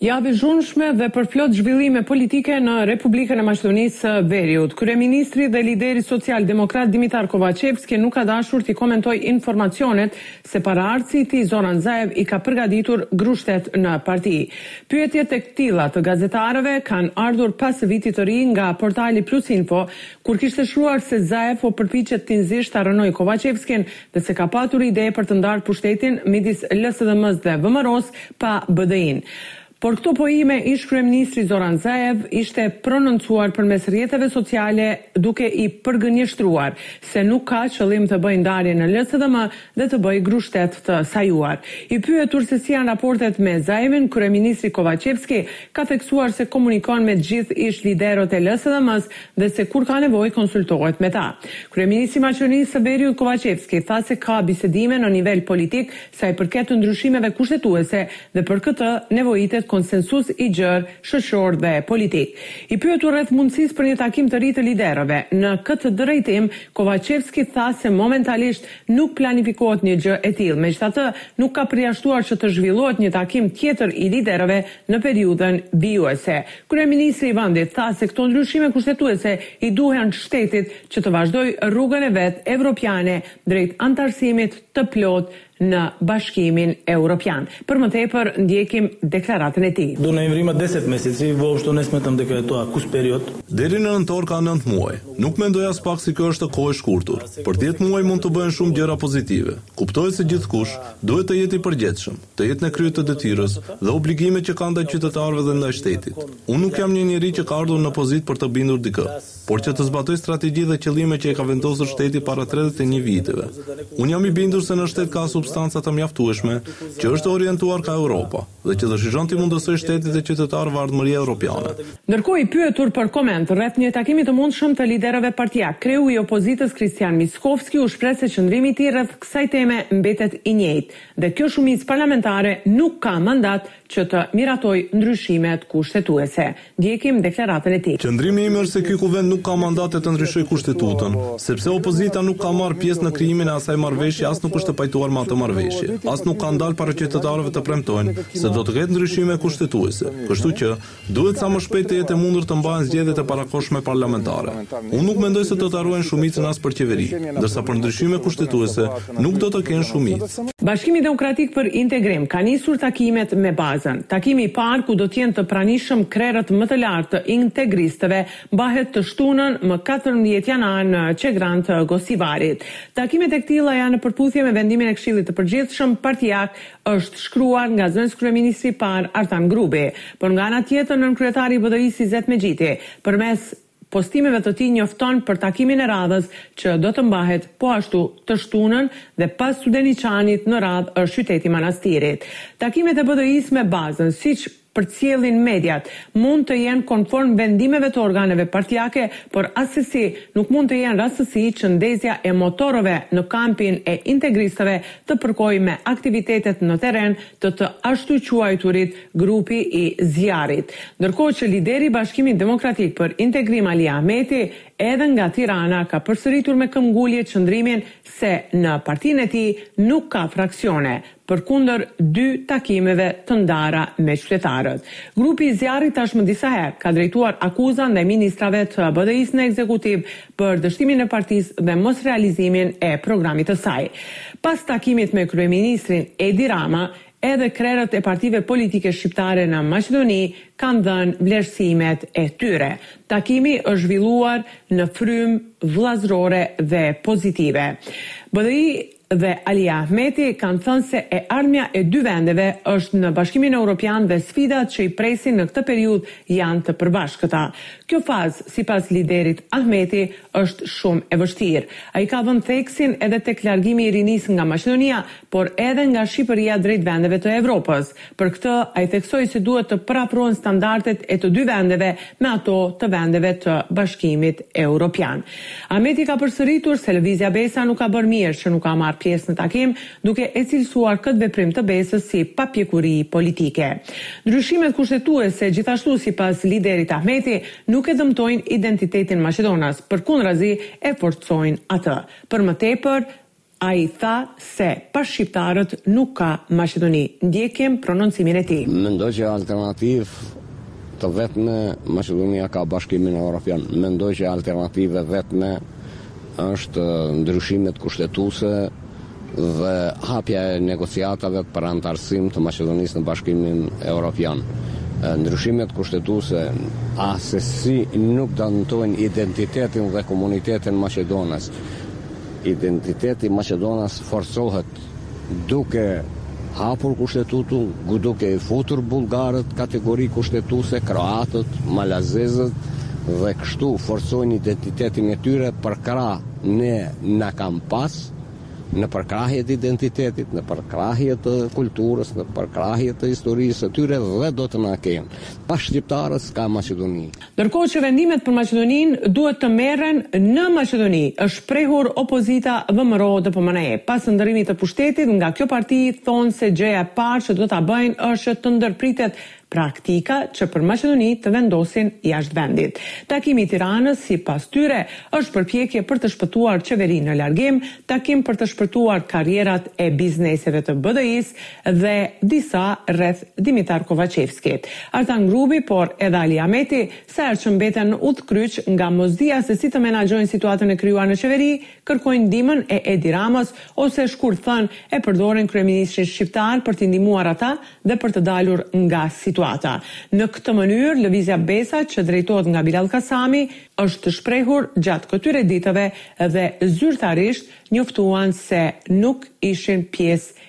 Javë e zhurmshme dhe përplot zhvillime politike në Republikën e Maqedonisë së Veriut. Kryeministri dhe lideri socialdemokrat Dimitar Kovaçevski nuk ka dashur t'i komentojë informacionet se paraardhësi i tij Zoran Zaev i ka përgatitur grusht shtet në parti. Pyetjet e këtilla të gazetarëve kanë ardhur pas Vitit të Ri nga portali Plus Info, kur kishte shkruar se Zaev po përpiqet tinëzisht ta rrënojë Kovaçevskin dhe se ka patur ide për të ndarë pushtetin midis LSDM-së dhe VMRO-së pa BDI-në. Por këto pohime ish-kryeministri Zoran Zaev ishte prononcuar përmes rrjeteve sociale duke i përgënjeshtruar se nuk ka qëllim të bëjë ndarje në LSDM dhe të bëjë grusht shtet të sajuar. I pyetur se si janë raportet me Zaevin, kryeministri Kovaçevski ka theksuar se komunikon me gjithë ish-liderët e LSDM-së dhe se kur ka nevojë konsultohet me ta. Kryeministri i Maqedonisë së Veriut Kovaçevski tha se ka bisedime në nivel politik sa i përket ndryshimeve kushtetuese dhe për këtë nevojitet konsensus i gjerë shoqëror dhe politik. I pyetur rreth mundësisë për një takim të ri të liderëve në këtë drejtim, Kovaçevski tha se momentalisht nuk planifikohet një gjë e tillë, megjithatë nuk ka përjashtuar që të zhvillohet një takim tjetër i liderëve Në periudhën vijuese, kryeministri i vendit tha se këto ndryshime kushtetuese i duhen shtetit që të vazhdojë rrugën e vet evropiane drejt anëtarësimit të plotë në Bashkimin Europian. Për më tepër, ndjekim deklaratën e tij. Do në imri më deset mesit, si vë ështo nesme të mdekretua, kus periot. Deri në nëntor ka nëntë muaj. Nuk mendoj aspak se kjo është kohë e shkurtër. Për dhjetë muaj mund të bëhen shumë gjëra pozitive. Kuptohet se gjithkush duhet të jetë i përgjegjshëm. të jetë në krye të detyrës dhe obligimeve që kanë ndaj qytetarëve dhe ndaj shtetit. Unë nuk jam një njeri që ka ardhur në pozitë për të bindur dikë, por që të zbatoj strategji dhe qëllime që i ka vendosur shteti para tridhjetë e një viteve. Unë jam i bindur se në shtet ka substanca të mjaftueshme, që është orientuar kah Europa, dhe që dëshiron t'i mundësojë shtetit dhe qytetarëve ardhmëri europiane. Ndërkohë i pyetur për koment rreth një takimi të mundshëm të liderëve partiakë, kreu i opozitës Hristijan Mickoski u shpreh se qëndrimi i tij rreth kësaj teme mbetet i njëjtë. Dhe kjo shumicë parlamentare nuk ka mandat që të miratojë ndryshimet kushtetuese. Ndjekim deklaratën e tij. Qëndrimi im është se ky Kuvend nuk ka mandat të ndryshojë Kushtetutën, sepse opozita nuk ka marrë pjesë në krijimin e asaj marrëveshje as nuk është pajtuar me atë marrëveshje, as nuk kanë dalë para qytetarëve të premtojnë se do të ketë ndryshime kushtetuese, kështu që, Duhet sa më shpejt të jetë e mundur të mbahen zgjedhjet e parakohshme parlamentare. Unë nuk mendoj se do ta ruajnë shumicën as për qeveri, ndërsa për ndryshime kushtetuese nuk do të kenë shumicë. Bashkimi Demokratik për Integrim ka nisur takimet me bazën. Takimi i parë ku do të jenë të pranishëm krerët më të lartë të integristëve mbahet të shtunën më katërmbëdhjetë janar në Çegran të Gosivarit. Takimet e këtilla janë në përputhje me vendimin e Këshillit të Përgjithshëm partiak është shkruar nga zëvendëskryeministri i parë Artan Grubi, por nga ana tjetër nënkryetari i BDI-së Izet Mexhiti, përmes postimeve të tij njofton për takimin e radhës që do të mbahet po ashtu të shtunën dhe pas Studeniçanit në radhë është qyteti i Manastirit. Takimet e BDI-së me bazën, siç përcjellin mediat, mund të jenë konform vendimeve të organeve partiake, por asesi nuk mund të jenë rastësi që ndezja e motorëve në kampin e integristëve të përkojë me aktivitetet në terren të të ashtuquajturit grupi i zjarrit. Ndërkohë që lideri i Bashkimit Demokratik për Integrim Ali Ahmeti edhe nga Tirana ka përsëritur me këmbëngulje qëndrimin se në partinë e tij nuk ka fraksione, përkundër dy takimeve të ndara me qytetarët. Grupi i zjarrit tashmë disa herë ka drejtuar akuza ndaj ministrave të BDI-së në ekzekutiv për dështimin e partisë dhe mosrealizimin e programit të saj. Pas takimit me kryeministrin Edi Rama, edhe krerët e partive politike shqiptare në Maqedoni kanë dhënë vlerësimet e tyre. Takimi është zhvilluar në frymë vëllazërore dhe pozitive. BDI dhe Ali Ahmeti kanë thënë se e ardhmja e dy vendeve është në Bashkimin Europian dhe sfidat që i presin në këtë periudhë janë të përbashkëta. Kjo fazë, sipas liderit Ahmeti, është shumë e vështirë. Ai ka vënë theksin edhe tek largimi i rinisë nga Maqedonia, por edhe nga Shqipëria drejt vendeve të Evropës. Për këtë, ai theksoi se duhet të përafrohen standardet e të dy vendeve me ato të vendeve të Bashkimit Europian. Ahmeti ka përsëritur se Lëvizja Besa nuk ka bërë mirë që nuk ka marrë pjesë në takim, duke e cilësuar këtë veprim të Besës si papjekuri politike. Ndryshimet kushtetuese, gjithashtu sipas liderit Ahmeti, nuk e dëmtojnë identitetin maqedonas, përkundrazi e forcojnë atë. Për më tepër, Ai tha se pa shqiptarët nuk ka Maqedoni. Ndjekim prononcimin e tij. Mendoj që alternativë të vetme Maqedonia ka Bashkimin Europian. Mendoj që alternativë e vetme është ndryshimet kushtetuese dhe hapja e negociatave për anëtarësim të Maqedonisë në Bashkimin Europian. Ndryshimet kushtetuese asesi nuk dëmtojnë identitetin dhe komunitetin maqedonas. Identiteti maqedonas forcohet duke hapur kushtetutën, duke i futur bullgarët kategori kushtetuse, kroatët, malazezët dhe kështu forcojnë identitetin e tyre përkrah ne na kanë pas në përkrahje të identitetit, në përkrahje të kulturës, në përkrahje të historisë së tyre dhe do të na kenë. Pa shqiptarët s'ka Maqedoni. Ndërkohë që vendimet për Maqedoninë duhet të merren në Maqedoni, është shprehur opozita VMRO-DPMNE. Pas ndërrimit të pushtetit, nga kjo parti thonë se gjëja e parë që do ta bëjnë është që të ndërpritet praktika që për Maqedoni të vendosin jashtë vendit. Takimi i Tiranës, sipas tyre, është përpjekje për të shpëtuar qeverinë në largim, takim për të shpëtuar karrierat e bizneseve të BDI-së, dhe disa rreth Dimitar Kovaçevski, Artan Grubi, por edhe Ali Ahmeti, sa herë që mbeten udhëkryq nga mosdija se si të menaxhojnë situatën e krijuar në qeveri, kërkojnë ndihmën e Edi Ramës ose shkurt thënë e përdorin kryeministrin shqiptar për t'i ndihmuar ata dhe për të dalur nga situata. Në këtë mënyrë, Lëvizja Besa, që drejtohet nga Bilall Kasami, është shprehur gjatë këtyre ditëve dhe zyrtarisht njoftuan se nuk ishin pjesë